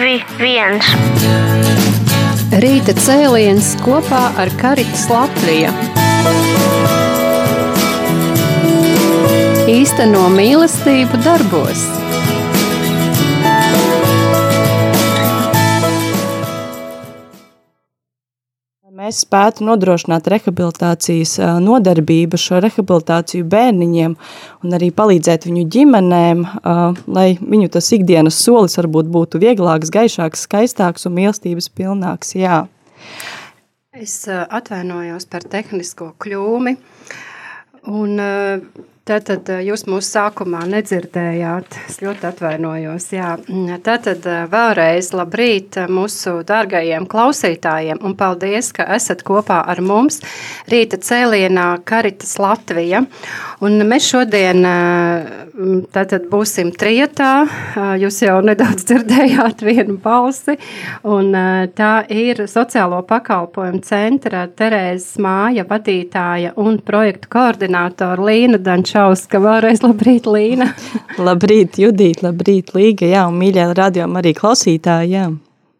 1. Rīta cēliens kopā ar Karitas Latviju. Īsteno mīlestību darbos. Mēs spētu nodrošināt rehabilitācijas nodarbību, šo rehabilitāciju bērniņiem un arī palīdzēt viņu ģimenēm, lai viņu tas ikdienas solis varbūt būtu vieglāks, gaišāks, skaistāks un mīlestības pilnāks. Jā. Es atvainojos par tehnisko kļūmi. Un, Tātad jūs mūsu sākumā nedzirdējāt. Es ļoti atvainojos. Jā. Tātad vēlreiz labrīt mūsu dārgajiem klausītājiem un paldies, ka esat kopā ar mums rīta cēlienā Karitas Latvija. Un mēs šodien tātad būsim trietā. Jūs jau nedaudz dzirdējāt vienu balsi. Un tā ir sociālo pakalpojumu centra Terēzes māja vadītāja un projektu koordinātora Līna Dančā Čauska, vēlreiz labrīt, Līna. labrīt, Judīt, labrīt, Līga, jā, un mīļā radījuma arī klausītāji, jā.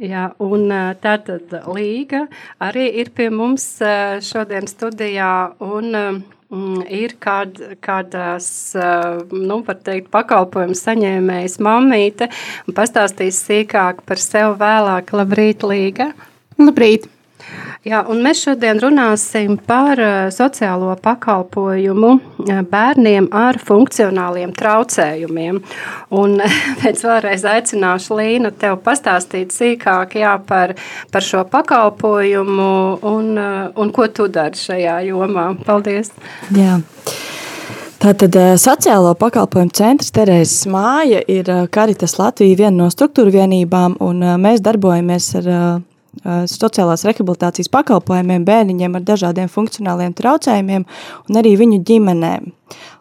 Jā, un tātad Līga arī ir pie mums šodien studijā un mm, ir kād, kādas, nu, var teikt, pakalpojumu saņēmējas mammīte un pastāstīs sīkāk par sevi vēlāk. Labrīt, Līga! Labrīt! Jā, un mēs šodien runāsim par uh, sociālo pakalpojumu uh, bērniem ar funkcionāliem traucējumiem. Un pēc vēlreiz aicināšu Līnu tev pastāstīt sīkāk jā, par, par šo pakalpojumu un, uh, un ko tu dari šajā jomā. Paldies! Jā. Tātad sociālo pakalpojumu centrs Terēzes māja ir Karitas Latvija viena no struktūra vienībām, un mēs darbojamies ar sociālās rehabilitācijas pakalpojumiem bērniņiem ar dažādiem funkcionāliem traucējumiem un arī viņu ģimenēm.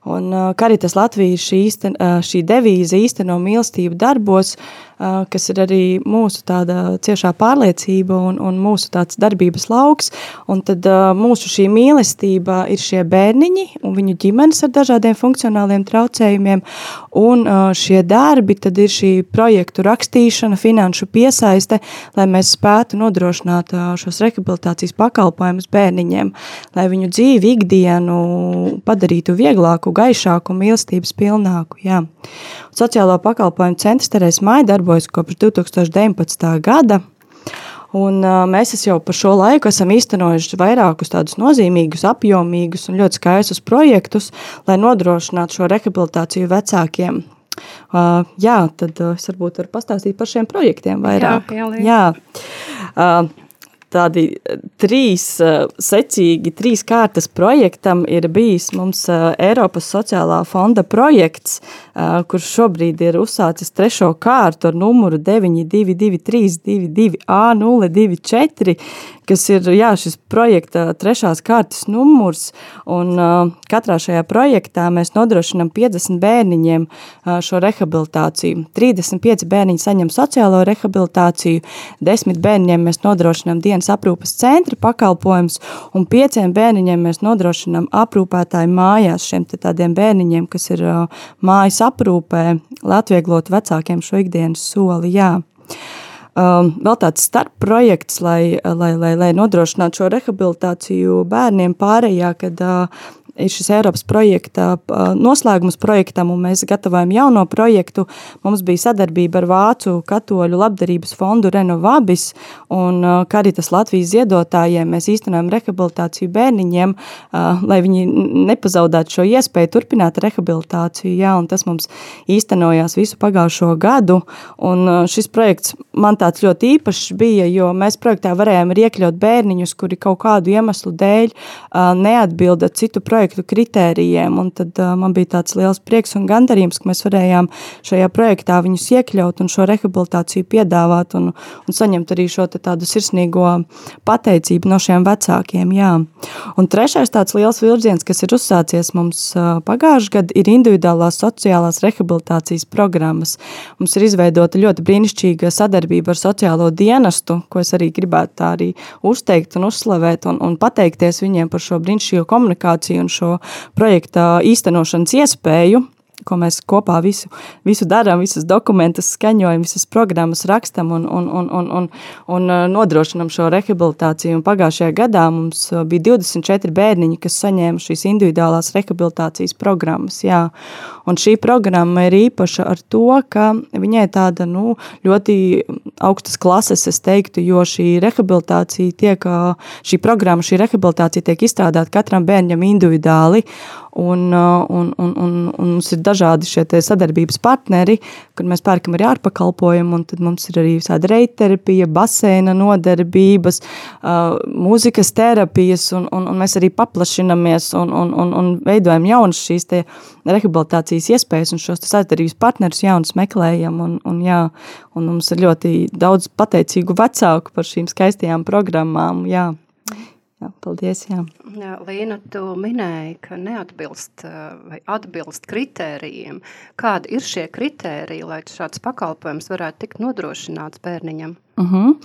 Un Karitas Latvija šī, īsten, šī devīze īsteno mīlestību darbos, kas ir arī mūsu tāda ciešā pārliecība un, un mūsu tāds darbības lauks. Un tad mūsu šī mīlestība ir šie bērniņi un viņu ģimenes ar dažādiem funkcionāliem traucējumiem. Un šie darbi tad ir šī projektu rakstīšana, finanšu piesaiste, lai mēs spētu nodrošināt šos rehabilitācijas pakalpojumus bērniņiem, lai viņu dzīvi ikdienu padarītu vieglāku, gaišāku, mīlestības pilnāku. Jā. Sociālo pakalpojumu centrs Terēs Māja darbojas kopš 2019. gada. Un, uh, mēs jau par šo laiku esam īstenojuši vairākus tādus nozīmīgus, apjomīgus un ļoti skaistus projektus, lai nodrošinātu šo rehabilitāciju vecākiem. Uh, jā, tad uh, es varbūt varu pastāstīt par šiem projektiem vairāk. Jā, jā. Uh, tādi eh, trīs eh, secīgi, trīs kārtas projektam ir bijis mums eh, Eiropas sociālā fonda projekts, kurš šobrīd ir uzsācis trešo kārtu ar numuru 92232 A024, kas ir jā, šis projekta trešās kārtas numurs, un uh, katrā šajā projektā mēs nodrošinam 50 bērniņiem uh, šo rehabilitāciju. 35 bērniņi saņem sociālo rehabilitāciju, 10 bērniņiem mēs nodrošinam dienas aprūpas centra pakalpojums, un 5 bērniņiem mēs nodrošinam aprūpētāju mājās šiem tādiem bērniņiem, kas ir uh, mājas aprūpē, lai atvieglot vecākiem šo ikdienas soli. Jā. Um, vēl tāds starpprojekts, lai, lai, lai, lai nodrošinātu šo rehabilitāciju bērniem pārējā, kad uh, ir šis Eiropas projekta noslēgums projektam, un mēs gatavojam jauno projektu. Mums bija sadarbība ar Vācu katoļu labdarības fondu Renovabis un Karitas Latvijas ziedotājiem. Mēs īstenojam rehabilitāciju bērniņiem, lai viņi nepazaudētu šo iespēju turpināt rehabilitāciju. Jā, un tas mums īstenojās visu pagājušo gadu, un šis projekts man tāds ļoti īpašs bija, jo mēs projektā varējām iekļaut bērniņus, kuri kaut kādu iemeslu dēļ neatbilda citu projektu projektu kritērijiem. Un tad uh, man bija tāds liels prieks un gandarījums, ka mēs varējām šajā projektā viņus iekļaut un šo rehabilitāciju piedāvāt un, un saņemt arī šo tādu sirsnīgo pateicību no šiem vecākiem. Jā. Un trešais tāds liels virziens, kas ir uzsācies mums uh, pagājušajā gadā, ir individuālās sociālās rehabilitācijas programmas. Mums ir izveidota ļoti brīnišķīga sadarbība ar sociālo dienestu, ko es arī gribētu tā arī uzteikt un uzslavēt un, un pateikties viņiem par šo brīnišķīgo komunikāciju un šo projekta īstenošanas iespēju. ko mēs kopā visu, visu darām, visus dokumentus skaņojam, visas programmas rakstam un, un, un, un, un, un nodrošinam šo rehabilitāciju. Un pagājušajā gadā mums bija 24 bērniņi, kas saņēma šīs individuālās rehabilitācijas programmas. Jā. Un šī programma ir īpaša ar to, ka viņai tāda nu, ļoti augstas klases, es teiktu, jo šī rehabilitācija tiek, šī programma, šī rehabilitācija tiek izstrādāta katram bērnam individuāli. Un, un, un, un, un mums ir dažādi šie sadarbības partneri, kur mēs pērkam arī ārpakalpojumu, un tad mums ir arī visāda reiterapija, baseina nodarbības, mūzikas terapijas, un, un, un mēs arī paplašinamies un, un, un, un veidojam jaunas šīs te rehabilitācijas iespējas, un šos sadarbības partnerus jaunus meklējam, un, un jā, un mums ir ļoti daudz pateicīgu vecāku par šīm skaistajām programmām, jā. Jā, paldies, jā. jā. Līna, tu minēji, ka neatbilst vai atbilst kritērijiem. Kādi ir šie kritēriji, lai šāds pakalpojums varētu tikt nodrošināts bērniņam? Uh -huh.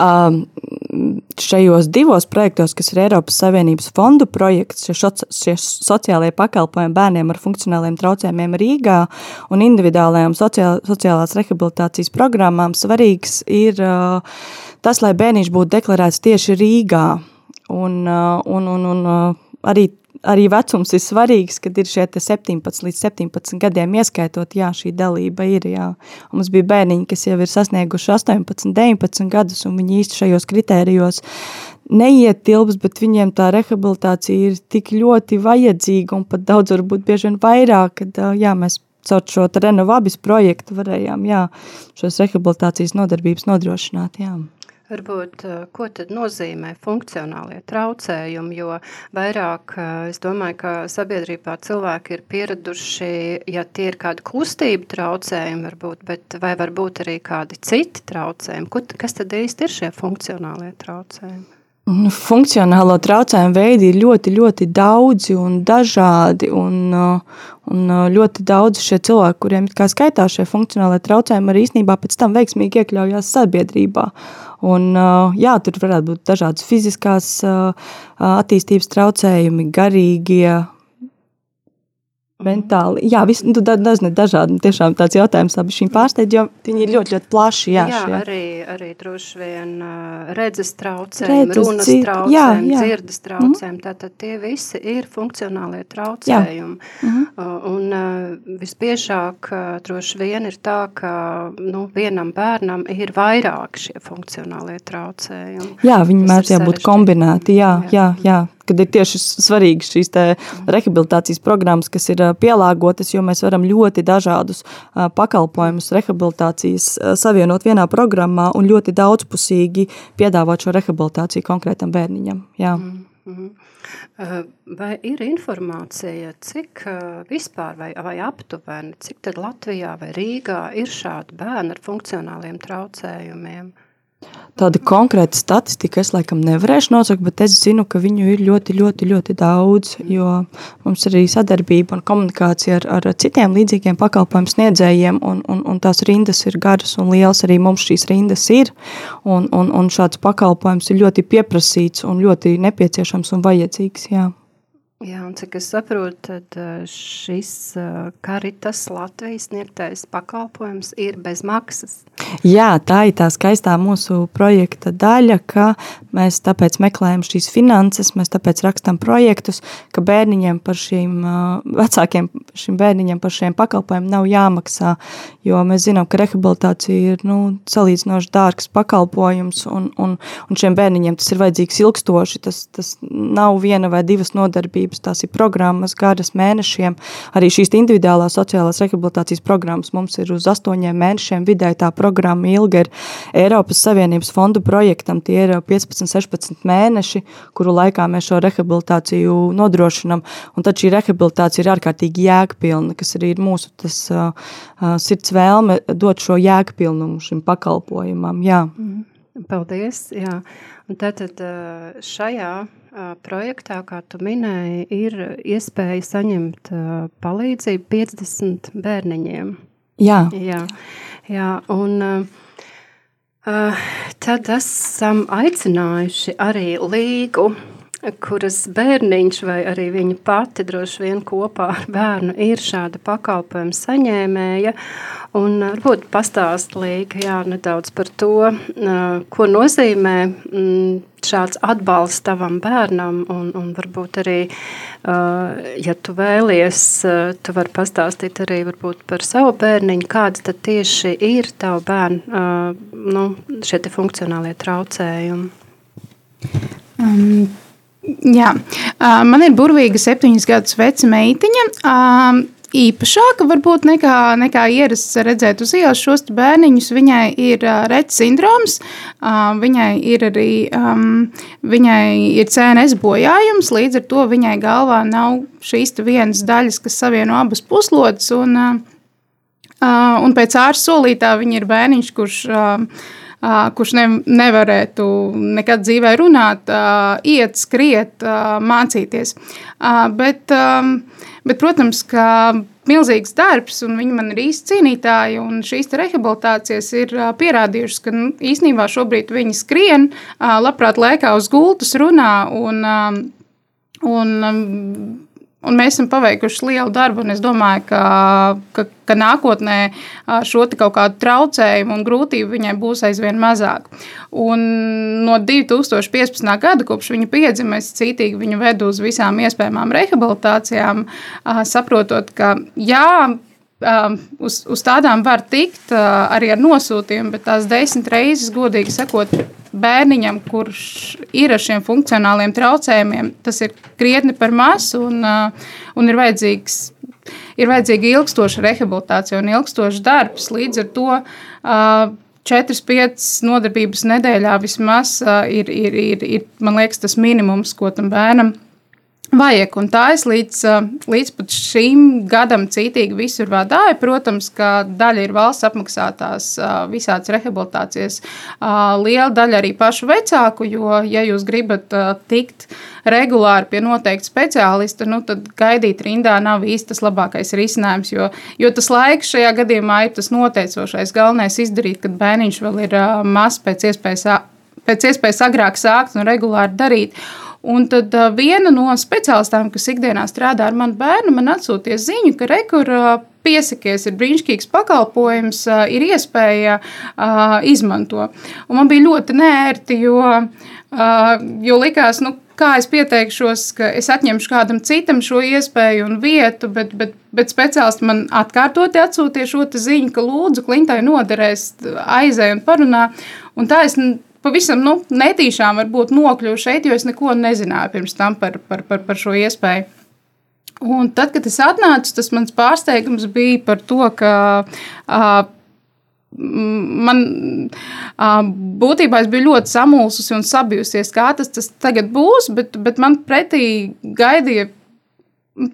uh, šajos divos projektos, kas ir Eiropas Savienības fondu projekts, šie, šoc, šie sociālajie pakalpojumi bērniem ar funkcionāliem traucējumiem Rīgā un individuālajām sociāl, sociālās rehabilitācijas programmām, svarīgs ir uh, tas, lai bērniņš būtu deklarēts tieši Rīgā Un, uh, un, un, un uh, arī, arī vecums ir svarīgs, kad ir šie 17 līdz 17 gadiem ieskaitot, jā, šī dalība ir, jā. Un mums bija bērniņi, kas jau ir sasnieguši 18, 19 gadus, un viņi īsti šajos kritērijos neietilps, bet viņiem tā rehabilitācija ir tik ļoti vajadzīga un pat daudz varbūt bieži vien vairāk, kad, uh, jā, mēs caur šo renovabis projektu varējām, jā, šos rehabilitācijas nodarbības nodrošināt, jā. Varbūt, eh, ko tad nozīmē funkcionālie traucējumi, jo vairāk, eh, es domāju, ka sabiedrībā cilvēki ir pieraduši, ja tie ir kādi kustību traucējumi varbūt, bet vai varbūt arī kādi citi traucējumi, kas tad īsti ir šie funkcionālie traucējumi? Nu, funkcionālo traucējumu veidi ir ļoti, ļoti daudzi un dažādi. Un, uh, un uh, ļoti daudz šie cilvēki, kuriem skaitās šie funkcionālie traucējumi, arī īstenībā pēc tam veiksmīgi iekļaujās sabiedrībā. Un, uh, jā, tur varētu būt dažādas fiziskās attīstības traucējumi, garīgie, mentāli. Jā, vis, nu, dažni dažādi tiešām tāds jautājums abi šīm pārsteidz, jo viņi ir ļoti, ļoti plaši. Jā, jā šie. arī, arī droši vien redzes traucējumi, redzes, runas dzir, traucējumi, jā, jā. dzirdes traucējumi, mm. tātad tie visi ir funkcionālie traucējumi. Mm. Uh, un visbiežāk droši vien ir tā, ka nu, vienam bērnam ir vairāk šie funkcionālie traucējumi. Jā, viņi mēdz jābūt kombinēti, jā, jā, jā. jā kad ir tieši svarīgas šīs rehabilitācijas programmas, kas ir pielāgotas, jo mēs varam ļoti dažādus pakalpojumus rehabilitācijas savienot vienā programmā un ļoti daudzpusīgi piedāvāt šo rehabilitāciju konkrētam bērniņam. Jā. Mm -hmm. Vai ir informācija, cik vispār vai, vai aptuveni, cik tad Latvijā vai Rīgā ir šādi bērni ar funkcionāliem traucējumiem? Tāda konkrēta statistika es laikam nevarēšu nosaukt, bet es zinu, ka viņu ir ļoti, ļoti, ļoti daudz, jo mums ir arī sadarbība un komunikācija ar, ar citiem līdzīgiem pakalpojumu sniedzējiem, un, un, un tās rindas ir garas un lielas, arī mums šīs rindas ir, un, un, un šāds pakalpojums ir ļoti pieprasīts un ļoti nepieciešams un vajadzīgs, jā. Jā, un cik es saprotu, tad šis Karitas Latvijas sniegtais pakalpojums ir bez maksas. Jā, tā ir tā skaistā mūsu projekta daļa, ka mēs tāpēc meklējam šīs finanses, mēs tāpēc rakstam projektus, ka bērniņiem par šīm, vecākiem šim bērniņiem par šiem pakalpojumiem nav jāmaksā, jo mēs zinām, ka rehabilitācija ir, nu, salīdzinoši dārgs pakalpojums, un, un, un šiem bērniņiem tas ir vajadzīgs ilgstoši, tas, tas nav viena vai divas nodarbības, darbības, tās ir programmas garas mēnešiem. Arī šīs individuālās sociālās rehabilitācijas programmas mums ir uz astoņiem mēnešiem. Vidēji tā programma ilga ir Eiropas Savienības fondu projektam. Tie ir 15, 16 mēneši, kuru laikā mēs šo rehabilitāciju nodrošinam. Un tad šī rehabilitācija ir ārkārtīgi jēgpilna, kas arī ir mūsu tas, uh, uh, sirds vēlme dot šo jēgpilnumu šim pakalpojumam. Jā. Mm. Paldies! Jā. Un tātad šajā projektā, kā tu minēji, ir iespēja saņemt palīdzību 50 bērniņiem. Jā. Jā, jā un uh, tad esam aicinājuši arī līgu kuras bērniņš vai arī viņa pati droši vien kopā ar bērnu ir šāda pakalpojuma saņēmēja. Un varbūt pastāst Līga jā, nedaudz par to, ko nozīmē mm, šāds atbalsts tavam bērnam un, un varbūt arī, ja tu vēlies, tu vari pastāstīt arī varbūt par savu bērniņu, kāds tad tieši ir tavu bērnu nu, šie te funkcionālie traucējumi. Um, Jā, man ir burvīga septiņas gadus veca meitiņa. Īpašāka varbūt nekā, nekā ierasts redzēt uz ielas šos bērniņus. Viņai ir redzes sindroms, viņai ir arī viņai ir CNS bojājums, līdz ar to viņai galvā nav šīs vienas daļas, kas savieno abas puslodes. Un, un pēc ārsta solītā viņa ir bērniņš, kurš kurš ne, nevarētu nekad dzīvē runāt, iet, skriet, mācīties. Bet, bet protams, ka milzīgs darbs, un viņi man ir īsti cīnītāji, šīs rehabilitācijas ir pierādījušas, ka nu, īsnībā šobrīd viņi skrien, labprāt lēkā uz gultas, runā un, un Un mēs esam paveikuši lielu darbu, un es domāju, ka, ka, ka nākotnē šo kaut kādu traucējumu un grūtību viņai būs aizvien mazāk. Un no 2015. gada, kopš viņa piedzima, es cītīgi viņu vedu uz visām iespējamām rehabilitācijām, saprotot, ka jā, uz, uz tādām var tikt arī ar nosūtījumu, bet tās desmit reizes, godīgi sakot, bērniņam, kurš ir ar šiem funkcionāliem traucējumiem, tas ir krietni par maz un, uh, un ir vajadzīgs. Ir vajadzīga ilgstoša rehabilitācija un ilgstošs darbs. Līdz ar to uh, 4-5 nodarbības nedēļā vismaz uh, ir, ir, ir, ir, man liekas, tas minimums, ko tam bērnam ir Vajag, un tā es līdz, līdz šim gadam cītīgi visur vadīju. Protams, ka daļa ir valsts apmaksātās visādas rehabilitācijas, liela daļa arī pašu vecāku, jo, ja jūs gribat tikt regulāri pie noteikta speciālista, nu, tad gaidīt rindā nav īsti tas labākais risinājums, jo, jo tas laiks šajā gadījumā ir tas noteicošais. Galvenais izdarīt, kad bērniņš vēl ir mazs pēc iespējas, pēc iespējas agrāk sākt un regulāri darīt. Un tad viena no speciālistām, kas ikdienā strādā ar manu bērnu, man atsūtīja ziņu, ka rekur uh, piesakies, ir brīnišķīgs pakalpojums, ir iespēja izmantot. Un man bija ļoti nērti, jo, jo likās, nu, kā es pieteikšos, ka es atņemšu kādam citam šo iespēju un vietu, bet, bet, bet speciālisti man atkārtoti atsūtīja šo ziņu, ka lūdzu, Klintai noderēs aizēj un parunā. Un tā es pavisam nu, netīšām varbūt nokļuvu šeit, jo es neko nezināju pirms tam par, par, par, par šo iespēju. Un tad, kad es atnācu, tas mans pārsteigums bija par to, ka uh, man uh, būtībā es biju ļoti samulsusi un sabijusies, kā tas, tas tagad būs, bet, bet man pretī gaidīja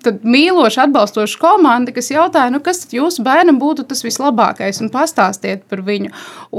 tad mīloša, atbalstoša komanda, kas jautāja, nu, kas jūsu bērnam būtu tas vislabākais, un pastāstiet par viņu.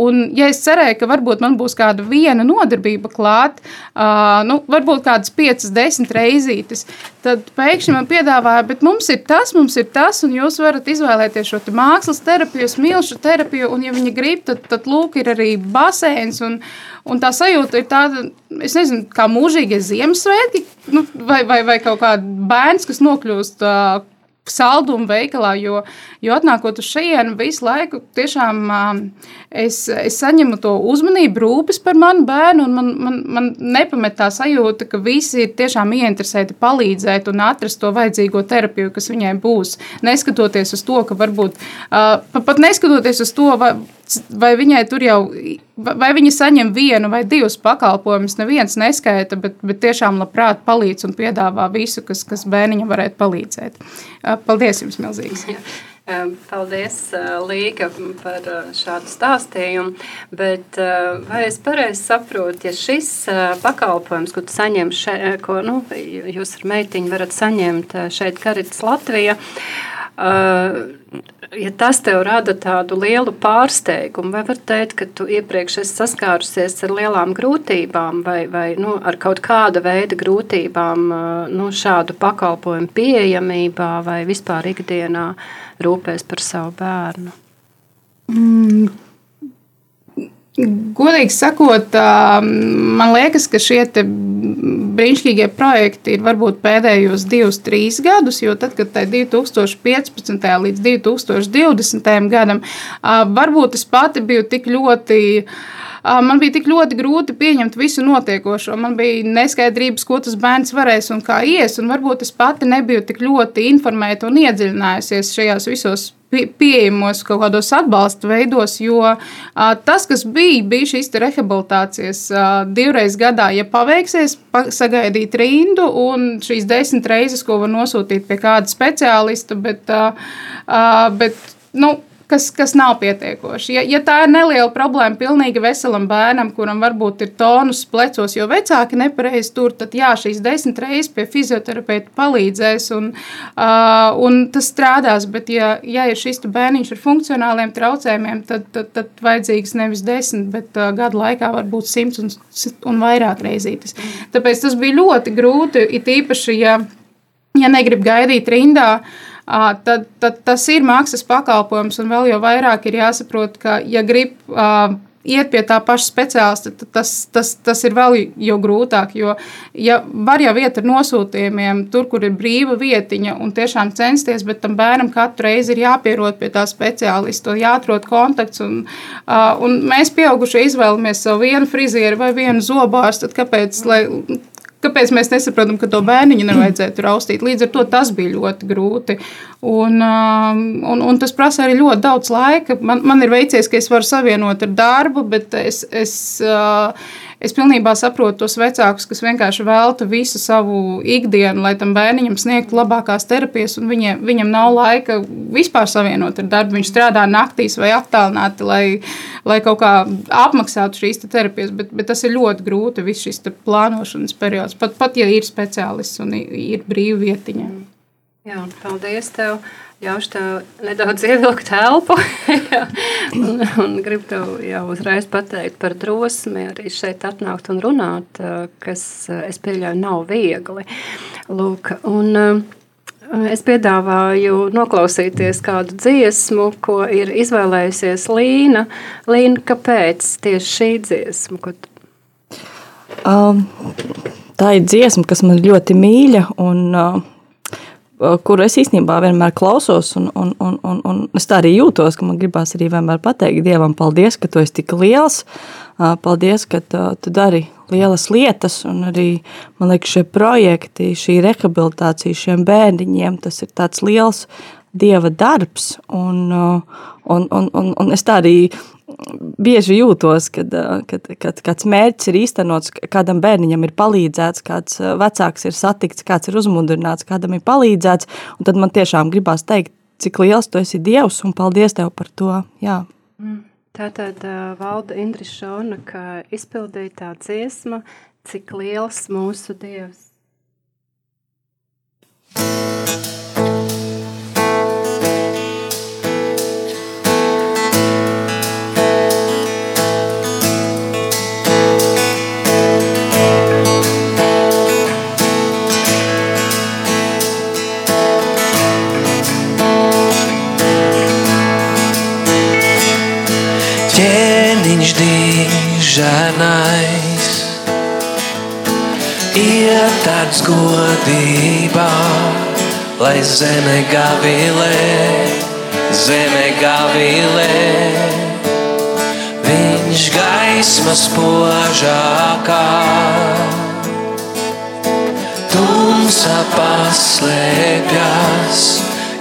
Un, ja es cerēju, ka varbūt man būs kāda viena nodarbība klāt, uh, nu, varbūt kādas piecas, desmit reizītes, tad pēkšņi man piedāvāja, bet mums ir tas, mums ir tas, un jūs varat izvēlēties šo mākslas terapiju, smilšu terapiju, un, ja viņi grib, tad, tad lūk, ir arī baseins, un, Un tā sajūta ir tāda, es nezinu, kā mūžīgie Ziemassvētki, nu, vai, vai, vai kaut kāds bērns, kas nokļūst uh, saldumu veikalā, jo, jo atnākot uz šejienu visu laiku, tiešām uh, es, es saņemu to uzmanību, rūpes par manu bērnu, un man, man, man nepamet tā sajūta, ka visi ir tiešām ieinteresēti palīdzēt un atrast to vajadzīgo terapiju, kas viņai būs. Neskatoties uz to, ka varbūt, uh, pat neskatoties uz to, vai, vai viņai tur jau, vai viņa saņem vienu vai divus pakalpojumus, neviens neskaita, bet, bet tiešām labprāt palīdz un piedāvā visu, kas, kas bērniņam varētu palīdzēt. Paldies jums milzīgs! Paldies, Līga, par šādu stāstījumu. Bet vai es pareizi saprotu, ja šis pakalpojums, ko saņem šeit, ko nu, jūs ar meitiņu varat saņemt šeit Karitas Latvijā, ja tas tev rada tādu lielu pārsteigumu, vai var teikt, ka tu iepriekš esi saskārusies ar lielām grūtībām vai, vai nu, ar kaut kāda veida grūtībām nu, šādu pakalpojumu pieejamībā vai vispār ikdienā rūpēs par savu bērnu? Mm. Godīgi sakot, man liekas, ka šie brīnišķīgie projekti ir varbūt pēdējos divus, trīs gadus, jo tad, kad tai 2015. līdz 2020. gadam, varbūt es pati biju tik ļoti man bija tik ļoti grūti pieņemt visu notiekošo. Man bija neskaidrības, ko tas bērns varēs un kā ies. Un varbūt es pati nebiju tik ļoti informēta un iedziļinājusies šajos visos pieejamos kaut kādos atbalsta veidos, jo a, tas, kas bija, bija šīs rehabilitācijas a, divreiz gadā, ja paveiksies, pa, sagaidīt rindu un šīs desmit reizes, ko var nosūtīt pie kāda speciālista, bet, a, bet nu, kas, kas nav pietiekoši. Ja, ja tā ir neliela problēma pilnīgi veselam bērnam, kuram varbūt ir tonus plecos, jo vecāki nepareizi tur, tad jā, šīs desmit reizes pie fizioterapeita palīdzēs un, uh, un tas strādās. Bet, ja, ja ir šis bērniņš ar funkcionāliem traucējumiem, tad, tad, tad vajadzīgs nevis desmit, bet uh, gadu laikā varbūt simts un, un vairāk reizītes. Tāpēc tas bija ļoti grūti, it īpaši, ja, ja negrib gaidīt rindā. Uh, tad, tad tas ir maksas pakalpojums. Un vēl jau vairāk ir jāsaprot, ka, ja grib iet pie tā paša speciālista, tad tas, tas, tas ir vēl jau grūtāk. Jo, ja var jau iet ar nosūtījumiem, tur, kur ir brīva vietiņa, un tiešām censties, bet tam bērnam katru reizi ir jāpierod pie tā speciālista, jāatrod kontakts. Un, uh, un mēs, pieaugušie, izvēlamies savu vienu frizieru vai vienu zobārstu. Kāpēc? Lai, Kāpēc mēs nesaprotam, ka to bērniņu nevajadzētu raustīt? Līdz ar to tas bija ļoti grūti. Un, um, un, un tas prasa arī ļoti daudz laika. Man, man ir veicies, ka es varu savienot ar darbu, bet es, es, uh, es pilnībā saprotu tos vecākus, kas vienkārši veltu visu savu ikdienu, lai tam bērniņam sniegtu labākās terapijas, un viņiem, viņam nav laika vispār savienot ar darbu. Viņš strādā naktīs vai attālināti, lai, lai kaut kā apmaksātu šīs te terapijas, bet, bet tas ir ļoti grūti, viss šis plānošanas periods, pat, pat ja ir speciālists un ir brīva vietiņa. Jā, paldies tev! Ļaušu tev nedaudz ievilkt elpu. un, un gribu tev jau uzreiz pateikt par drosmi arī šeit atnākt un runāt, kas, es pieļauju, nav viegli. Lūk, un, Es piedāvāju noklausīties kādu dziesmu, ko ir izvēlējusies Līna. Līna, kāpēc tieši šī dziesma? Ko... Um, tā ir dziesma, kas man ļoti mīļa. Un, uh, Eh, kuru es īstenībā vienmēr klausos, un, un, un, un, un es tā arī jūtos, ka man gribās arī vienmēr pateikt Dievam, paldies, ka tu esi tik liels, eh, paldies, ka tu, tu dari lielas lietas, un arī, man liekas, šie projekti, šī rehabilitācija šiem bērniņiem, tas ir tāds liels Dieva darbs, un, eh, un, un, un, un es tā arī bieži jūtos, kad, kad, kad kāds mērķis ir īstenots, kādam bērniņam ir palīdzēts, kāds vecāks ir satikts, kāds ir uzmundrināts, kādam ir palīdzēts, un tad man tiešām gribās teikt, cik liels tu esi Dievs, un paldies Tev par to. Jā. Mm. Tātad valda Indris Šona, ka izpildīja tā dziesma, cik liels mūsu Dievs. Thank you. Ženais, ietāds godībā, lai zeme gavilē, zeme gavilē. Viņš gaismas požākā, tumsa paslēpjas,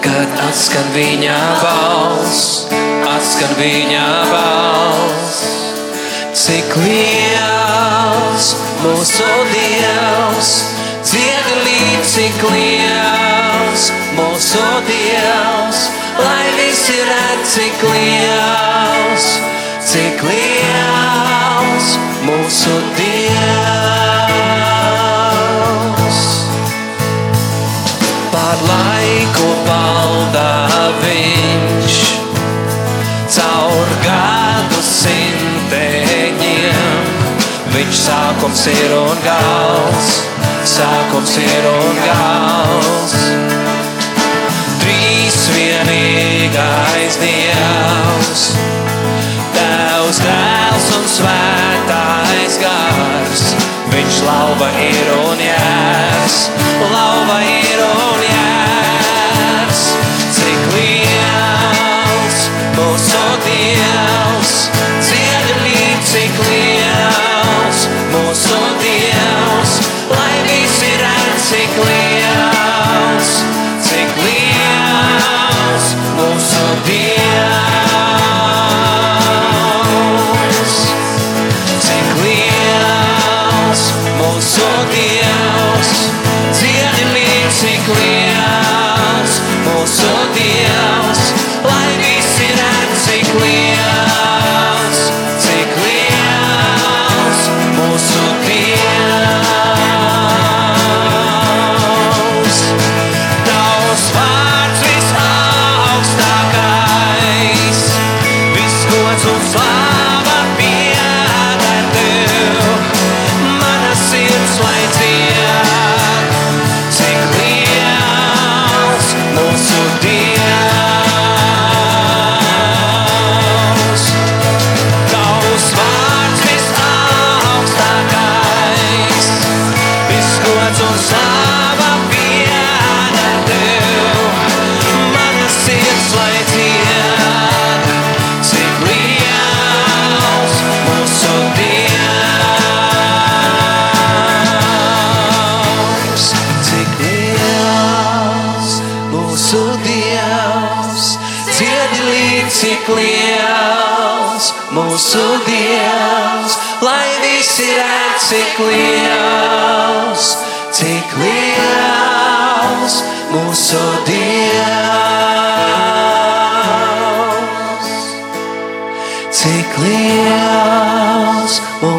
kad atskan viņa balss, atskan viņa balss cik liels mūsu Dievs, dziedi līdz cik liels mūsu Dievs, lai visi redz cik liels, cik liels mūsu Dievs. Viņš sākums ir un gals, sākums ir un gals. Trīs vienīgais Dievs, Tevs dēls un svētais gars, Viņš lauva ir un jēs.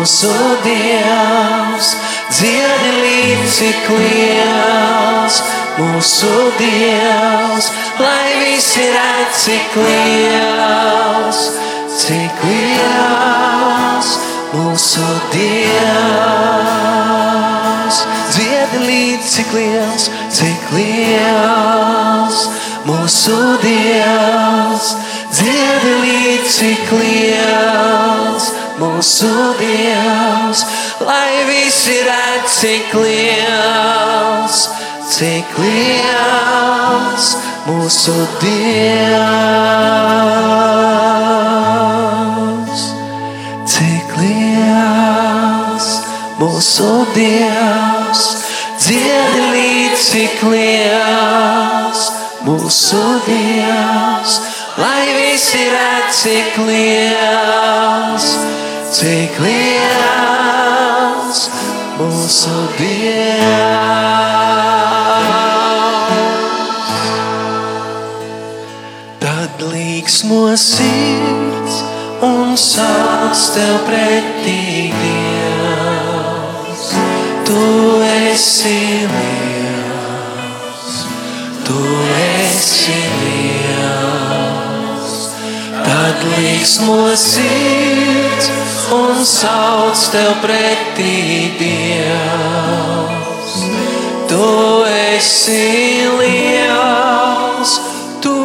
Mūsu Dievs, dziedi līdz cik liels mūsu Dievs, lai visi redz cik liels, cik liels mūsu Dievs. Dziedi līdz cik liels, cik liels mūsu Dievs. Dziedi līdz cik liels mūsu Dievs, lai visi redz cik liels, cik liels mūsu Dievs. Cik liels mūsu Dievs, dziedi līdz cik liels mūsu Dievs, lai visi redz cik liels, cik liels mūsu Dievs. Tad līksmo sirds un sauc tev pretī Dievs. Tu esi liels, tu esi liels. Tad līksmo sirds un sauc tev pretī Dievs. Tu esi liels, tu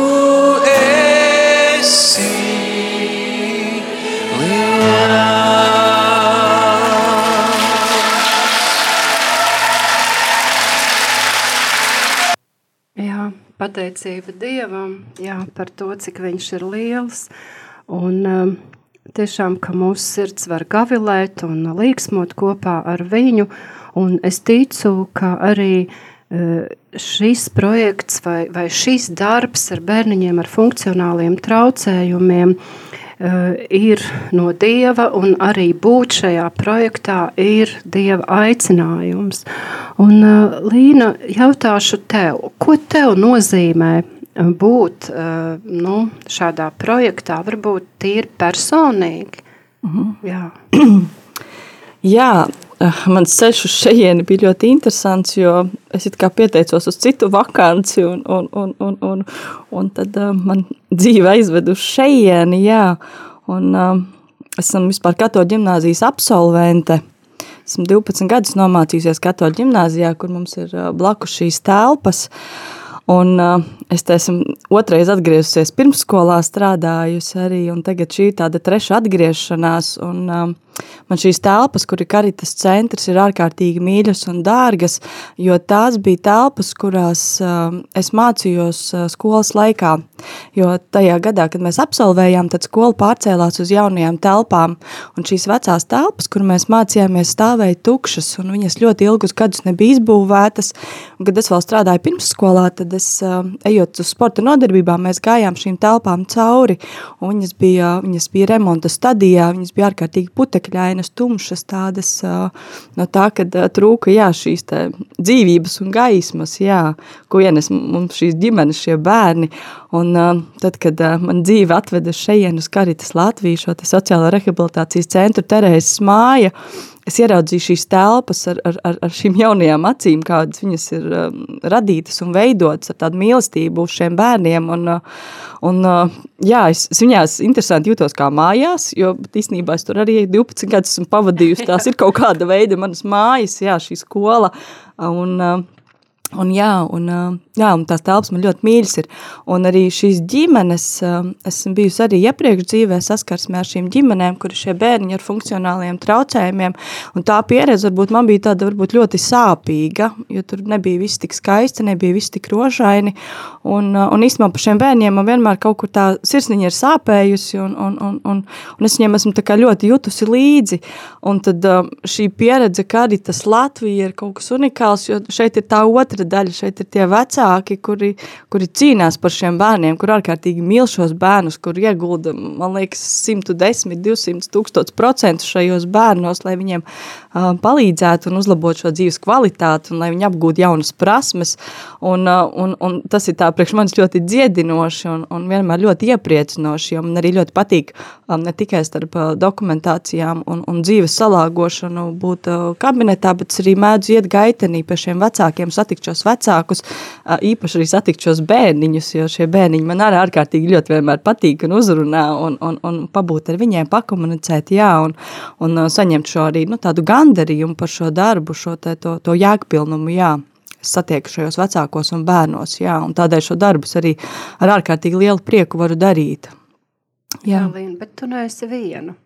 esi liels. Jā, pateicība Dievam jā, par to, cik viņš ir liels. Un, um, tiešām, ka mūsu sirds var gavilēt un līksmot kopā ar viņu. Un es ticu, ka arī uh, šis projekts vai, vai šis darbs ar bērniņiem ar funkcionāliem traucējumiem uh, ir no Dieva, un arī būt šajā projektā ir Dieva aicinājums. Un, uh, Līna, jautāšu tev, ko tev nozīmē būt uh, nu, šādā projektā, varbūt tīri personīgi? Mhm. Jā. Jā, eh, mans ceļš uz šejieni bija ļoti interesants, jo es pieteicos uz citu vakanci, un, un, un, un, un, un tad uh, man dzīve aizved uz šejieni, jā. Un uh, esam vispār katoļu ģimnāzijas absolvente. Esmu 12 gadus nomācījusies katoļu ģimnāzijā, kur mums ir blakus šīs telpas. Un uh, es esmu otrais atgriezusies pirmsskolā strādājusi arī, un tagad šī ir tāda treša atgriešanās, un uh, man šīs telpas, kur ir karitas centrs, ir ārkārtīgi mīļas un dārgas, jo tās bija telpas, kurās uh, es mācījos uh, skolas laikā, jo tajā gadā, kad mēs absolvējām, tad skola pārcēlās uz jaunajām telpām, un šīs vecās telpas, kur mēs mācījāmies, stāvēja tukšas, un viņas ļoti ilgus gadus nebija izbūvētas, un kad es vēl strādāju pirmsskolā, tad es, uh, ejot uz sporta nodarbībām, mēs gājām šīm telpām cauri, viņas bija, viņas bija remonta stadijā, viņas bija ārkārtīgi putekļainas, tumšas tādas, no tā, kad trūka, jā, šīs dzīvības un gaismas, jā, ko ienes mums šīs ģimenes, šie bērni, Un, uh, tad, kad uh, man dzīve atveda šeit uz Karitas Latviju, šo sociālo rehabilitācijas centru Terēzes māja, es ieraudzīju šīs telpas ar, ar, ar, ar šīm jaunajām acīm, kādas viņas ir um, radītas un veidotas ar tādu mīlestību uz šiem bērniem. Un, un, uh, jā, es, es viņās interesanti jūtos kā mājās, jo īstenībā es tur arī 12 gadus esmu pavadījusi. Tās ir kaut kāda veida manas mājas, jā, šī skola. Un, uh, Un, jā, un, jā, un tās telpas man ļoti mīļas ir. Un arī šīs ģimenes, esmu bijusi arī iepriekš dzīvē saskarsmē ar šīm ģimenēm, kur ir šie bērniņi ar funkcionāliem traucējumiem. Un tā pieredze varbūt man bija tāda varbūt ļoti sāpīga, jo tur nebija viss tik skaisti, nebija viss tik rožaini. Un, un īstenībā par šiem bērniem man vienmēr kaut kur tā sirsniņa ir sāpējusi, un, un, un, un, un es viņiem esmu ļoti jutusi līdzi. Un tad šī pieredze, ka arī tas Latvija ir kaut kas unikāls, jo šeit ir tā otra daļa šeit ir tie vecāki, kuri, kuri cīnās par šiem bērniem, kur ārkārtīgi mīl šos bērnus, kur iegulda, man liekas, 110, 200 tūkstots procentu šajos bērnos, lai viņiem palīdzētu un uzlabotu šo dzīves kvalitāti un lai viņi apgūtu jaunas prasmes. Un, un, un tas ir priekš manis ļoti dziedinoši un, un vienmēr ļoti iepriecinoši, man arī ļoti patīk ne tikai starp dokumentācijām un, un dzīves salāgošanu būt kabinetā, bet arī mēdzu iet gaitenī pie šiem vecākiem, satikt šos vecākus, īpaši arī satikt šos bērniņus, jo šie bērniņi man arī ārkārtīgi ļoti vienmēr patīk un uzrunā un, un, un pabūt ar viņiem, pakomunicēt, jā, un, un saņemt šo arī nu, tādu gandarījumu par šo darbu, šo te, to, to jēgpilnumu, jā satieku šajos vecākos un bērnos, jā, un tādēļ šo darbus arī ar ārkārtīgi lielu prieku varu darīt. Jā, jā Līna, bet tu neesi viena.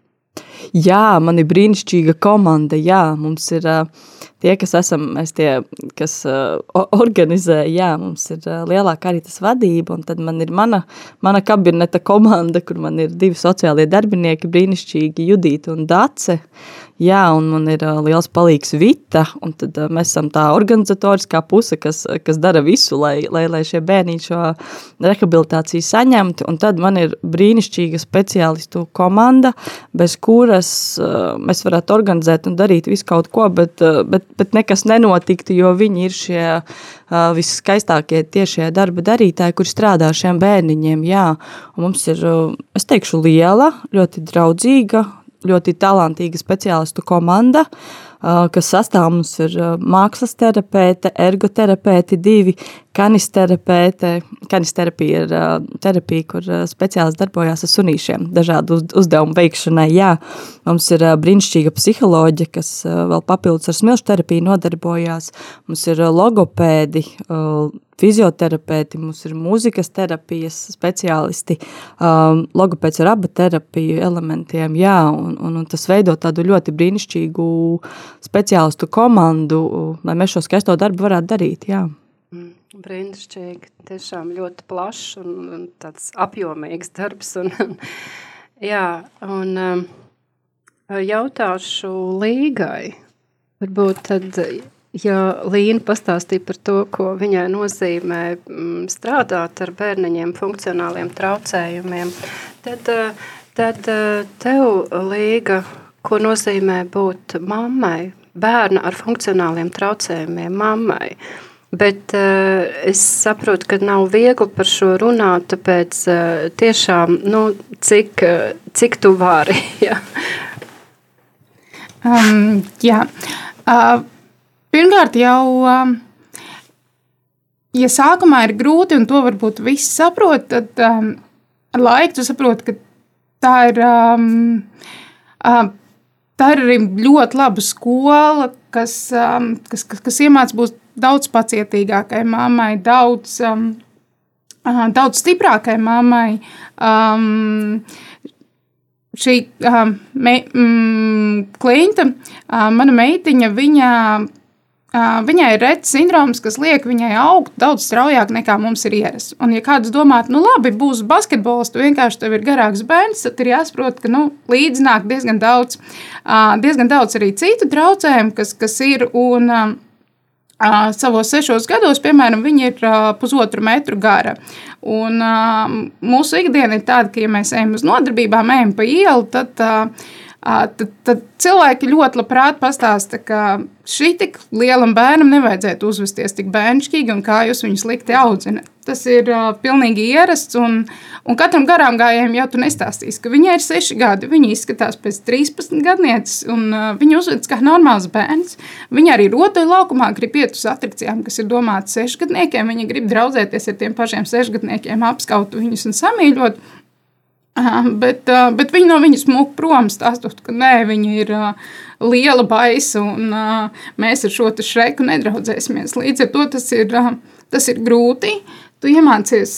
Jā, man ir brīnišķīga komanda, jā, mums ir uh, tie, kas esam, mēs tie, kas uh, organizē, jā, mums ir uh, lielāka arī tas vadība, un tad man ir mana, mana kabineta komanda, kur man ir divi sociālie darbinieki, brīnišķīgi Judīta un Dace, jā, un man ir uh, liels palīgs Vita, un tad uh, mēs esam tā organizatoriskā puse, kas, kas dara visu, lai, lai, lai šie bērni šo rehabilitāciju saņemtu, un tad man ir brīnišķīga speciālistu komanda, bez kuras uh, mēs varētu organizēt un darīt visu kaut ko, bet, uh, bet bet nekas nenotiktu, jo viņi ir šie uh, viskaistākie tiešie darba darītāji, kuri strādā ar šiem bērniņiem. Jā. Un mums ir, uh, es teikšu, liela, ļoti draudzīga, ļoti talantīga speciālistu komanda. Uh, kas sastāv mums ir mākslas terapeite, ergoterapeiti, divi kanisterapeite. Kanisterapija ir terapija, kur speciālisti darbojas ar sunīšiem, dažādu uzdevumu veikšanai. Jā, mums ir brīnišķīga psiholoģija, kas vēl papildus ar smilšu terapiju nodarbojās. Mums ir logopēdi, fizioterapeiti, mums ir mūzikas terapijas speciālisti, um, logopēds ar abu terapiju elementiem, jā, un, un, un tas veido tādu ļoti brīnišķīgu speciālistu komandu, lai mēs šo skaisto darbu varētu darīt, jā. Mm, brīnišķīgi, tiešām ļoti plašs un, un tāds apjomīgs darbs, un, jā, un um, jautāšu līgai, varbūt tad Ja Līna pastāstīja par to, ko viņai nozīmē mm, strādāt ar bērniņiem, funkcionāliem traucējumiem, tad, eh, tad eh, tev, Līga, ko nozīmē būt mammai, bērna ar funkcionāliem traucējumiem, mammai. Bet uh, es saprotu, ka nav viegli par šo runāt, tāpēc uh, tiešām, nu, cik, uh, cik tu vari. ja? um, jā. Uh, Pirmkārt, jau um, ja sākumā ir grūti, un to varbūt visi saprot, tad um, ar laiku tu saproti, ka tā ir, um, um, tā ir arī ļoti laba skola, kas, um, kas, kas, kas iemāca būt daudz pacietīgākai mammai, daudz, um, daudz stiprākai mammai. Um, šī um, me, mm, klienta, uh, mana meitiņa, viņa Viņai ir redzes sindroms, kas liek viņai augt daudz straujāk nekā mums ir ierasts. Un, ja kāds domā, nu labi, būs basketbols, tu vienkārši tev ir garāks bērns, tad ir jāsaprot, ka nu, līdzi nāk diezgan daudz, diezgan daudz arī citu traucējumu, kas, kas ir. Un, savos sešos gados, piemēram, viņi ir pusotru metru gara. Un, mūsu ikdiena ir tāda, ka, ja mēs ejam uz nodarbībām, ejam pa ielu, tad uh, tad, tad cilvēki ļoti labprāt pastāsta, ka šī tik lielam bērnam nevajadzētu uzvesties tik bērnišķīgi un kā jūs viņu slikti audzināt. tas ir uh, pilnīgi ierasts. Un, un katram garām gājējam jau tu nestāstīsi, ka viņai ir 6 gadi. Viņa izskatās pēc 13 gadnieces, un uh, viņa uzvedas kā normāls bērns. Viņa arī rotaļu laukumā grib iet uz atrakcijām, kas ir domātas 6 gadniekiem. Viņa grib draudzēties ar tiem pašiem 6 gadniekiem, apskaut viņus un samīļot. Uh, bet, bet viņi no viņas mūka prom, stāstot, ka nē, viņa ir liela baisa un mēs ar šo šreiku nedraudzēsimies. Līdz ar to tas ir, tas ir grūti. Tu iemācies,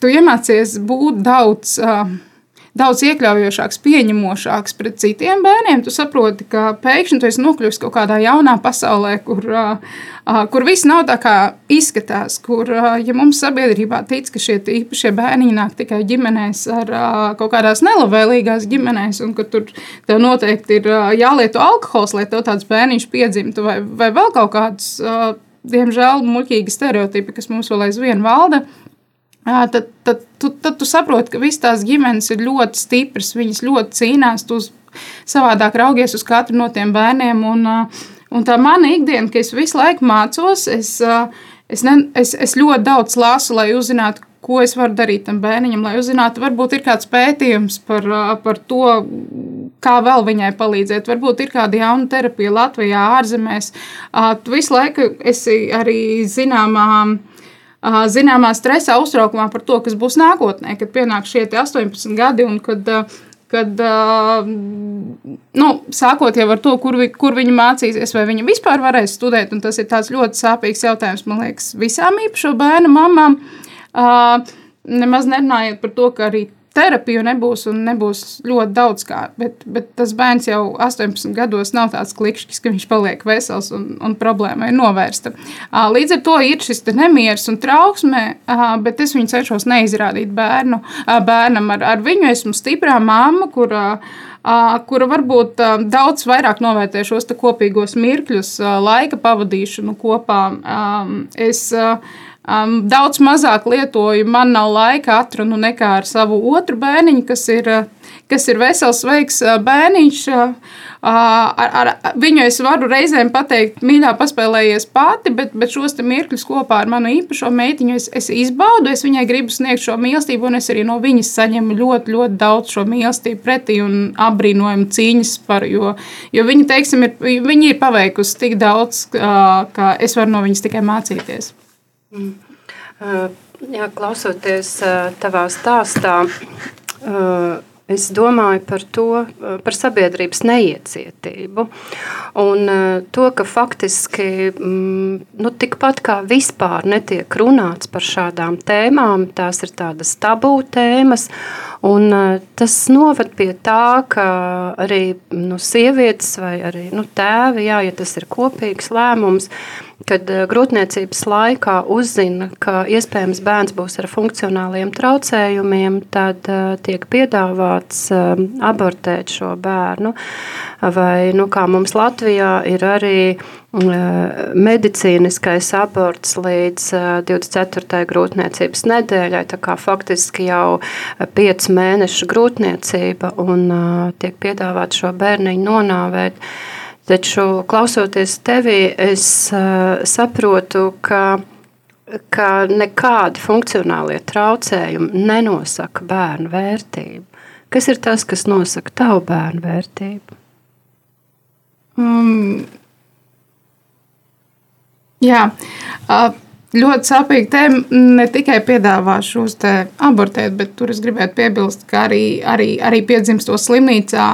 tu iemācies būt daudz. Daudz iekļaujošāks, pieņemošāks pret citiem bērniem. Tu saproti, ka pēkšņi tu esi nokļuvis kaut kādā jaunā pasaulē, kur, uh, kur viss nav tā kā izskatās. Kur, uh, ja mums sabiedrībā tic, ka šie īpašie bērni nāk tikai ģimenēs ar uh, kaut kādās nelabvēlīgās ģimenēs, un ka tur tev noteikti ir uh, jālieto alkohols, lai tev tāds bērniņš piedzimtu, vai, vai vēl kaut kāds, uh, diemžēl, muļķīgi stereotipi, kas mums vēl aizvien valda. Tad, tad, tu, tad tu saproti, ka visas tās ģimenes ir ļoti stipras, viņas ļoti cīnās, tu savādāk raugies uz katru no tiem bērniem. Un, un tā mana ikdiena, ka es visu laiku mācos, es, es, ne, es, es ļoti daudz lasu, lai uzzinātu, ko es varu darīt tam bērniņam, lai uzzinātu, varbūt ir kāds pētījums par, par to, kā vēl viņai palīdzēt. Varbūt ir kāda jauna terapija Latvijā, ārzemēs. Tu visu laiku esi arī zināmā zināmā stresa uztraukumā par to, kas būs nākotnē, kad pienāks šie 18 gadi un kad. Kad, nu, sākot jau ar to, kur, vi, kur viņi mācīsies, vai viņi vispār varēs studēt, tas ir ļoti sāpīgs jautājums, man liekas, visām īpašo bērnu mamām. Nemaz nerunājot par to, ka arī terapiju nebūs un nebūs ļoti daudz kā. Bet, bet tas bērns jau 18 gados nav tāds klikšķis, ka viņš paliek vesels un, un problēma ir novērsta. Līdz ar to ir šis nemieris un trauksme, bet es viņu cenšos neizrādīt bērnu, bērnam. Ar, ar viņu esmu stiprā mamma, kurā kura varbūt daudz vairāk novērtē šos kopīgos mirkļus, laika pavadīšanu kopā. Es um, daudz mazāk lietoju. Man nav laika atrunu nekā ar savu otru bērniņu, kas ir, kas ir vesels, sveiks bērniņš. Ar, ar viņu es varu reizēm pateikt, mīļā, paspēlējies pati, bet, bet šos mirkļus kopā ar manu īpašo meitiņu es, es izbaudu. Es viņai gribu sniegt šo mīlestību, un es arī no viņas saņemu ļoti, ļoti daudz šo mīlestību pretī un apbrīnojumu cīņas par. Jo, jo viņa, teiksim, ir, viņa ir paveikusi tik daudz, ka es varu no viņas tikai mācīties. Mm. Jā, klausoties tavā stāstā, es domāju par to, par sabiedrības neiecietību. Un to, ka faktiski mm, nu, tikpat kā vispār netiek runāts par šādām tēmām, tās ir tādas tabū tēmas. Un, tas noved pie tā, ka arī nu, sievietes vai arī nu, tēvi, jā, ja tas ir kopīgs lēmums, kad grūtniecības laikā uzzina, ka iespējams bērns būs ar funkcionāliem traucējumiem, tad tiek piedāvāts abortēt šo bērnu. Vai, nu, kā mums Latvijā ir arī medicīniskais aborts līdz 24. grūtniecības nedēļai, tā kā faktiski jau 5 mēnešu grūtniecība un tiek piedāvāt šo bērniņu nonāvēt. Taču, klausoties tevī, es saprotu, ka, ka nekādi funkcionālie traucējumi nenosaka bērnu vērtību. Kas ir tas, kas nosaka tavu bērnu vērtību? Um, jā. Uh, ļoti sāpīga tēma. Ne tikai piedāvā šos abortēt, bet tur es gribētu piebilst, ka arī, arī, arī piedzimstot slimnīcā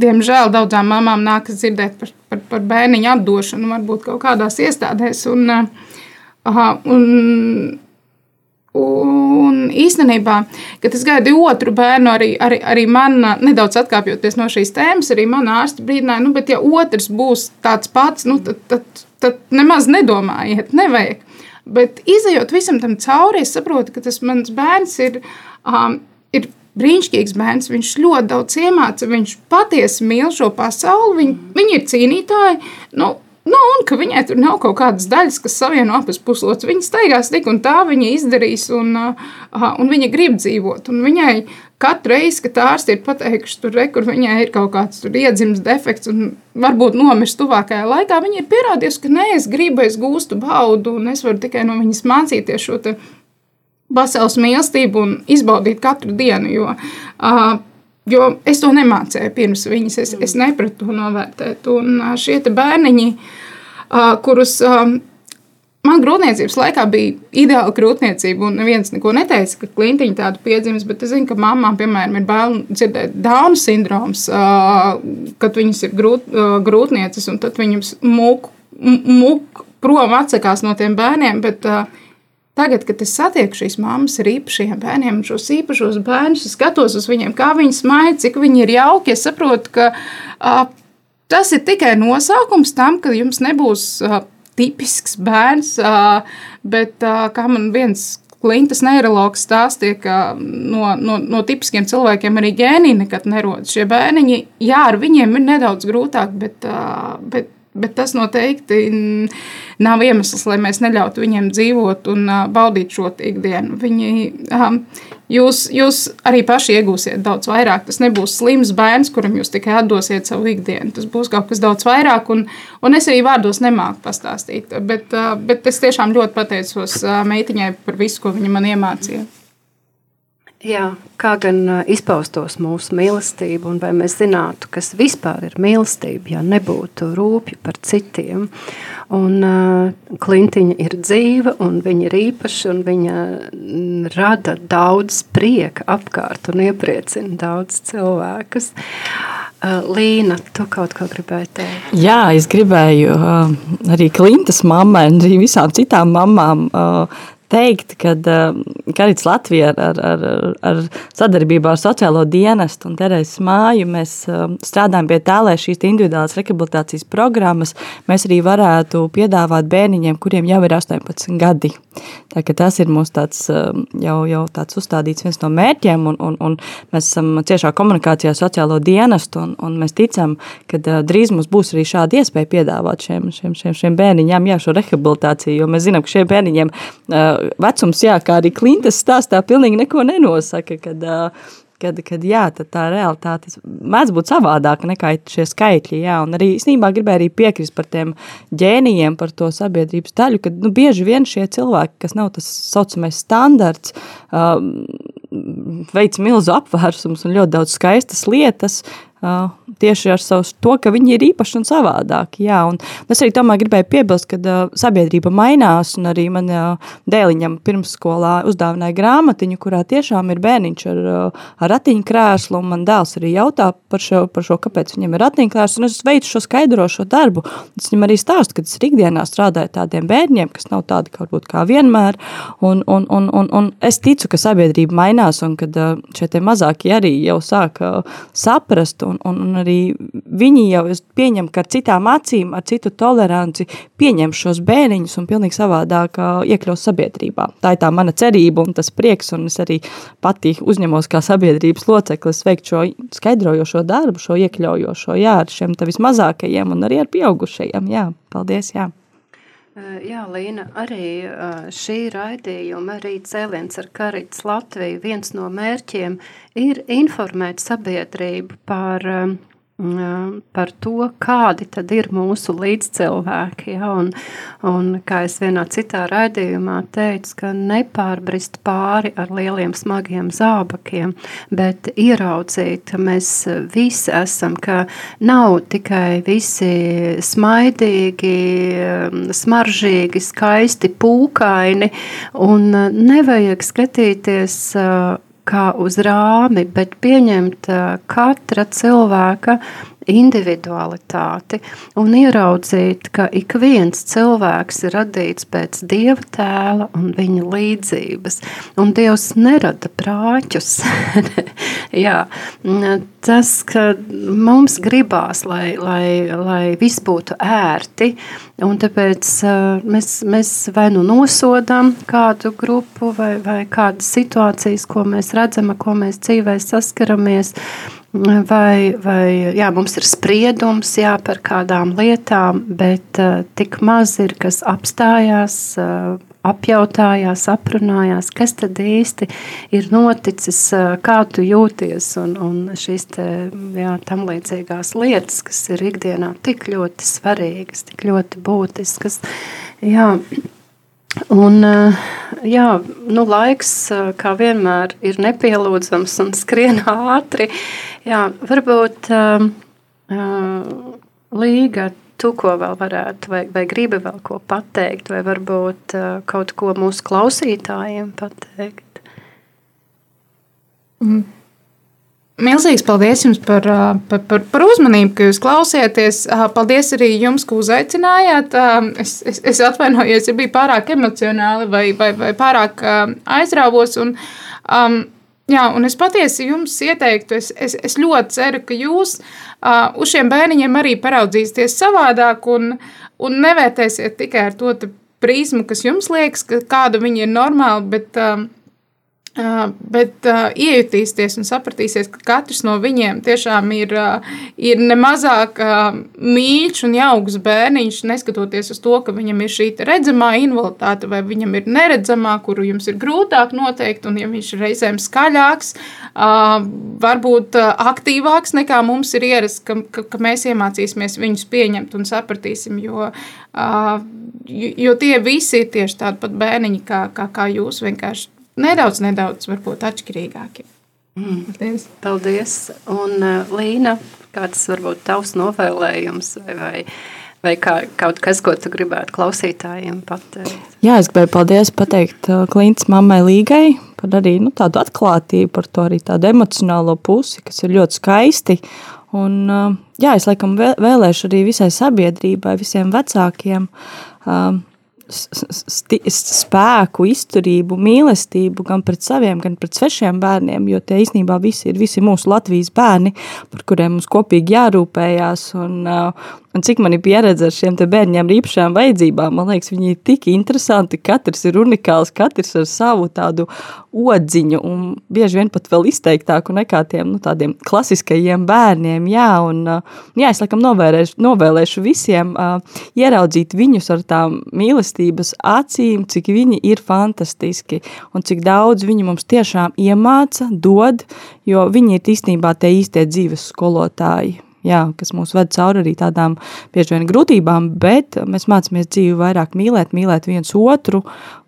diemžēl daudzām mamām nākas dzirdēt par, par, par bērniņu atdošanu, varbūt kaut kādās iestādēs. Un, aha, un, un īstenībā, kad es gaidu otru bērnu, arī, arī, arī man, nedaudz atkāpjoties no šīs tēmas, arī man ārsti brīdināja, nu, bet ja otrs būs tāds pats, nu, tad, tad, tad nemaz nedomājiet, nevajag. Bet izējot visam tam cauri, es saprotu, ka tas mans bērns ir, um, ir brīnišķīgs bērns. Viņš ļoti daudz iemāca. Viņš patiesi mīl šo pasauli. Viņi, viņi ir cīnītāji. Nu, Nu, un ka viņai tur nav kaut kādas daļas, kas savieno abas puslodes. Viņa staigās tik un tā, viņa izdarīs, un, uh, un viņa grib dzīvot. Un viņai katru reizi, kad ārsti ir pateikuši, tur, re, kur viņai ir kaut kāds iedzimis defekts un varbūt nomirst tuvākajā laikā, viņa ir pierādījusi, ka nē, es gribu, es gūstu baudu, un es varu tikai no viņas mācīties šo pasaules mīlestību un izbaudīt katru dienu. Jo, uh, Jo es to nemācīju pirms viņas, es, es nepratu to novērtēt. Un šie bērniņi, kurus man grūtniecības laikā bija ideāla grūtniecība, un neviens neko neteica, ka klintiņa tādu piedzimis, bet es zinu, ka mamām, piemēram, ir bail dzirdēt Dauna sindroms, kad viņas ir grūt, grūtnieces, un tad viņas mūk, mūk prom atsakās no tiem bērniem, bet Tagad, kad es satieku šīs mammas ar īpašiem bērniem, šos īpašos bērnus, skatos uz viņiem, kā viņi smaida, cik viņi ir jauki. Es saprotu, ka tas ir tikai nosaukums tam, ka jums nebūs uh, tipisks bērns, uh, bet uh, kā man viens Klintas neiroloģis stāstīja, ka no, no, no tipiskiem cilvēkiem arī gēnija nekad nerodas. Šie bērniņi, jā, ar viņiem ir nedaudz grūtāk, bet, bet Bet tas noteikti nav iemesls, lai mēs neļautu viņiem dzīvot un baudīt šo ikdienu. Viņi, jūs, jūs arī paši iegūsiet daudz vairāk. Tas nebūs slims bērns, kuram jūs tikai atdosiet savu ikdienu. Tas būs kaut kas daudz vairāk, un, un es arī vārdos nemāku pastāstīt. Bet, bet es tiešām ļoti pateicos meitiņai par visu, ko viņa man iemācīja. Jā, kā gan izpaustos mūsu mīlestība, un vai mēs zinātu, kas vispār ir mīlestība, ja nebūtu rūpju par citiem. Un, uh, Klintiņa ir dzīva, un viņa ir īpaša, un viņa rada daudz prieka apkārt un iepriecina daudz cilvēkus. Uh, Līna, tu kaut ko gribēji teikt? Jā, es gribēju uh, arī Klintas mammai un arī visām citām mamām uh, teikt, ka uh, Karits Latvija ar, ar, ar, ar sadarbībā ar sociālo dienestu un Terēzes māju mēs uh, strādājam pie tā, lai šīs individuālās rehabilitācijas programmas mēs arī varētu piedāvāt bērniņiem, kuriem jau ir 18 gadi. Tā, tas ir mūsu tāds, uh, jau, jau tāds uzstādīts viens no mērķiem, un, un, un mēs esam ciešā komunikācijā ar sociālo dienestu, un, un mēs ticam, ka uh, drīz mums būs arī šāda iespēja piedāvāt šiem, šiem, šiem, šiem bērniņiem jā, šo rehabilitāciju, jo mēs zinām, ka šiem bērniņiem uh, vecums, jā, kā arī Klintas stāstā, pilnīgi neko nenosaka, kad, kad, kad jā, tā realitāte mēdz būt savādāka nekā šie skaitļi, jā, un arī īstenībā gribēju arī piekrist par tiem ģēnijiem, par to sabiedrības daļu, kad, nu, bieži vien šie cilvēki, kas nav tas saucamais standarts, um, veic milzu apvērsums un ļoti daudz skaistas lietas, uh, tieši ar savu to, ka viņi ir īpaši un savādāki. Jā, un es arī tomēr gribēju piebilst, ka uh, sabiedrība mainās, un arī man uh, dēliņam pirmsskolā uzdāvināja grāmatiņu, kurā tiešām ir bērniņš ar, uh, ar ratiņkrēslu, un man dēls arī jautā par šo, par šo kāpēc viņam ir ratiņkrēsls, un es veicu šo skaidrošo darbu. Es viņam arī stāstu, ka es ikdienā strādāju tādiem bērņiem, kas nav tādi kaut būt kā vienmēr, un, un, un, un, un es ticu, ka sabiedrība mainās, un kad uh, šie mazākie arī jau sāk uh, saprast, un, un, un arī viņi jau pieņem, ka ar citām acīm, ar citu toleranci pieņem šos bērniņus un pilnīgi savādāk iekļaus sabiedrībā. Tā ir tā mana cerība un tas prieks, un es arī pati uzņemos kā sabiedrības loceklis veikt šo skaidrojošo darbu, šo iekļaujošo, jā, ar šiem tā vismazākajiem un arī ar pieaugušajiem, jā, paldies, jā. Jā, Līna, arī šī raidījuma, arī cēliens ar Karits Latviju, viens no mērķiem ir informēt sabiedrību par par to, kādi tad ir mūsu līdzcilvēki. Ja? Un, un kā es vienā citā raidījumā teicu, ka nepārbrist pāri ar lieliem smagiem zābakiem, bet ieraudzīt, ka mēs visi esam, ka nav tikai visi smaidīgi, smaržīgi, skaisti, pūkaini, un nevajag skatīties kā uz rāmi, bet pieņemt katra cilvēka individualitāti un ieraudzīt, ka ik viens cilvēks ir radīts pēc dieva tēla un viņa līdzības. Un Dievs nerada prāķus. Jā, tas, ka mums gribās, lai, lai, lai viss būtu ērti, un tāpēc mēs, mēs vai nu nosodām kādu grupu vai, vai kādas situācijas, ko mēs redzam, ko mēs dzīvē saskaramies, vai, vai jā, mums ir spriedums jā, par kādām lietām, bet uh, tik maz ir, kas apstājās, uh, apjautājās, aprunājās, kas tad īsti ir noticis, uh, kā tu jūties, un, un šīs te, jā, tam līdzīgās lietas, kas ir ikdienā tik ļoti svarīgas, tik ļoti būtiskas. Jā, Un, jā, nu, laiks, kā vienmēr, ir nepielūdzams un skrien ātri. Jā, varbūt uh, Līga, tu ko vēl varētu, vai, vai gribi vēl ko pateikt, vai varbūt kaut ko mūsu klausītājiem pateikt? Mm. Milzīgs paldies jums par, par, par, par uzmanību, ka jūs klausieties. Paldies arī jums, ka uzaicinājāt. Es, es, es atvainojos, ja bija pārāk emocionāli vai, vai, vai pārāk aizrāvos. Un, um, jā, un es patiesi jums ieteiktu, es, es, es ļoti ceru, ka jūs uh, uz šiem bērniņiem arī paraudzīsieties savādāk un, un nevērtēsiet tikai ar to prizmu, kas jums liekas, ka kāda viņa ir normāla, bet um, Uh, bet uh, iejutīsties un sapratīsies, ka katrs no viņiem tiešām ir, uh, ir nemazāk uh, mīļš un jauks bērniņš, neskatoties uz to, ka viņam ir šī redzamā invaliditāte vai viņam ir neredzamā, kuru jums ir grūtāk noteikt, un ja viņš ir reizēm skaļāks, uh, varbūt uh, aktīvāks nekā mums ir ierasts, ka, ka, ka mēs iemācīsimies viņus pieņemt un sapratīsim, jo, uh, jo tie visi ir tieši tādi pat bērniņi kā, kā, kā jūs vienkārši nedaudz, nedaudz varbūt atšķirīgāki. Mm. Paldies. Paldies. Un uh, Līna, kāds varbūt tavs novēlējums vai, vai, vai kā, kaut kas, ko tu gribētu klausītājiem pateikt? Jā, es gribēju paldies pateikt uh, Klintas mammai Līgai par arī nu, tādu atklātību, par to arī tādu emocionālo pusi, kas ir ļoti skaisti. Un, uh, jā, es laikam vēlēšu arī visai sabiedrībai, visiem vecākiem, uh, spēku, izturību, mīlestību gan pret saviem, gan pret svešiem bērniem, jo tie īstenībā visi ir visi mūsu Latvijas bērni, par kuriem mums kopīgi jārūpējās. Un, Un cik man ir pieredze ar šiem bērniem ar īpašām vajadzībām, man liekas, viņi ir tik interesanti. Katrs ir unikāls, katrs ar savu tādu odziņu, un bieži vien pat vēl izteiktāku nekā tiem nu, tādiem klasiskajiem bērniem. Jā, un, jā es laikam novēlēšu, novēlēšu visiem uh, ieraudzīt viņus ar tām mīlestības acīm, cik viņi ir fantastiski un cik daudz viņi mums tiešām iemāca, dod, jo viņi ir īstenībā tie īstie dzīves skolotāji jā, kas mūs ved cauri arī tādām bieži vien grūtībām, bet mēs mācāmies dzīvi vairāk mīlēt, mīlēt viens otru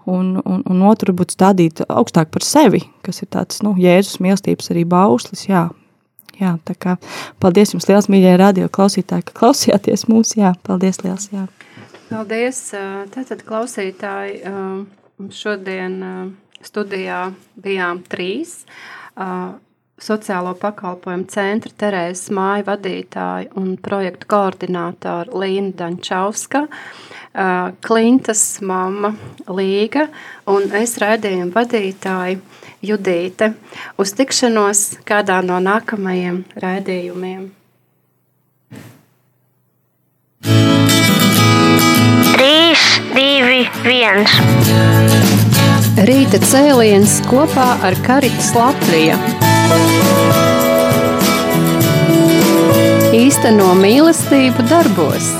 un, un, un otru būt stādīt augstāk par sevi, kas ir tāds, nu, Jēzus mīlestības arī bauslis, jā. Jā, tā kā paldies jums liels, mīļie radio klausītāji, ka klausījāties mūs, jā, paldies liels, jā. Paldies, tātad klausītāji, šodien studijā bijām trīs, sociālo pakalpojumu centra Terēzes māju vadītāja un projektu koordinātora Līna Dančauska, Klintas mamma Līga un es raidījumu vadītāju Judīte. Uz tikšanos kādā no nākamajiem raidījumiem. Divi, viens. Rīta cēliens kopā ar Karitas Latviju. Īsteno mīlestību darbos.